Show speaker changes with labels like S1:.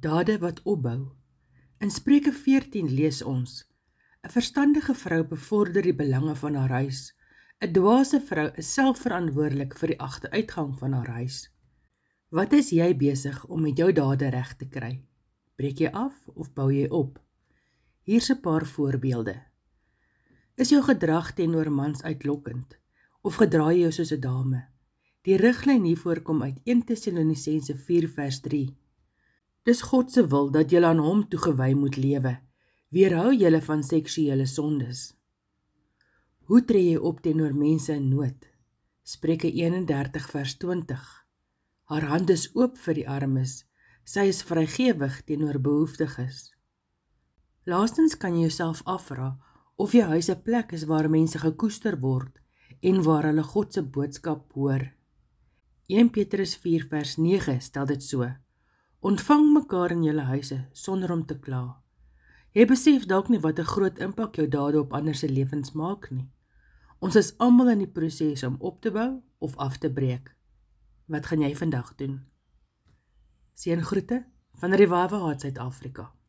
S1: Dade wat opbou. In Spreuke 14 lees ons: 'n Verstandige vrou bevorder die belange van haar huis. 'n Dwaase vrou is selfverantwoordelik vir die agteruitgang van haar huis. Wat is jy besig om met jou dade reg te kry? Breek jy af of bou jy op? Hier's 'n paar voorbeelde. Is jou gedrag teenoor mans uitlokkend of gedra jy jou soos 'n dame? Die riglyn hiervoor kom uit 1 Tessalonisense 4 vers 3. Dis God se wil dat julle aan hom toegewy moet lewe. Weerhou julle van seksuele sondes. Hoe tree jy op teenoor mense in nood? Spreuke 31 vers 20. Haar hand is oop vir die armes. Sy is vrygewig teenoor behoeftiges. Laastens kan jy jouself afvra of jou huis 'n plek is waar mense gekoester word en waar hulle God se boodskap hoor. 1 Petrus 4 vers 9 stel dit so: Ontvang mekaar in julle huise sonder om te kla. Jy besef dalk nie wat 'n groot impak jou dade op ander se lewens maak nie. Ons is almal in die proses om op te bou of af te breek. Wat gaan jy vandag doen? Seën groete van Revive Heart Suid-Afrika.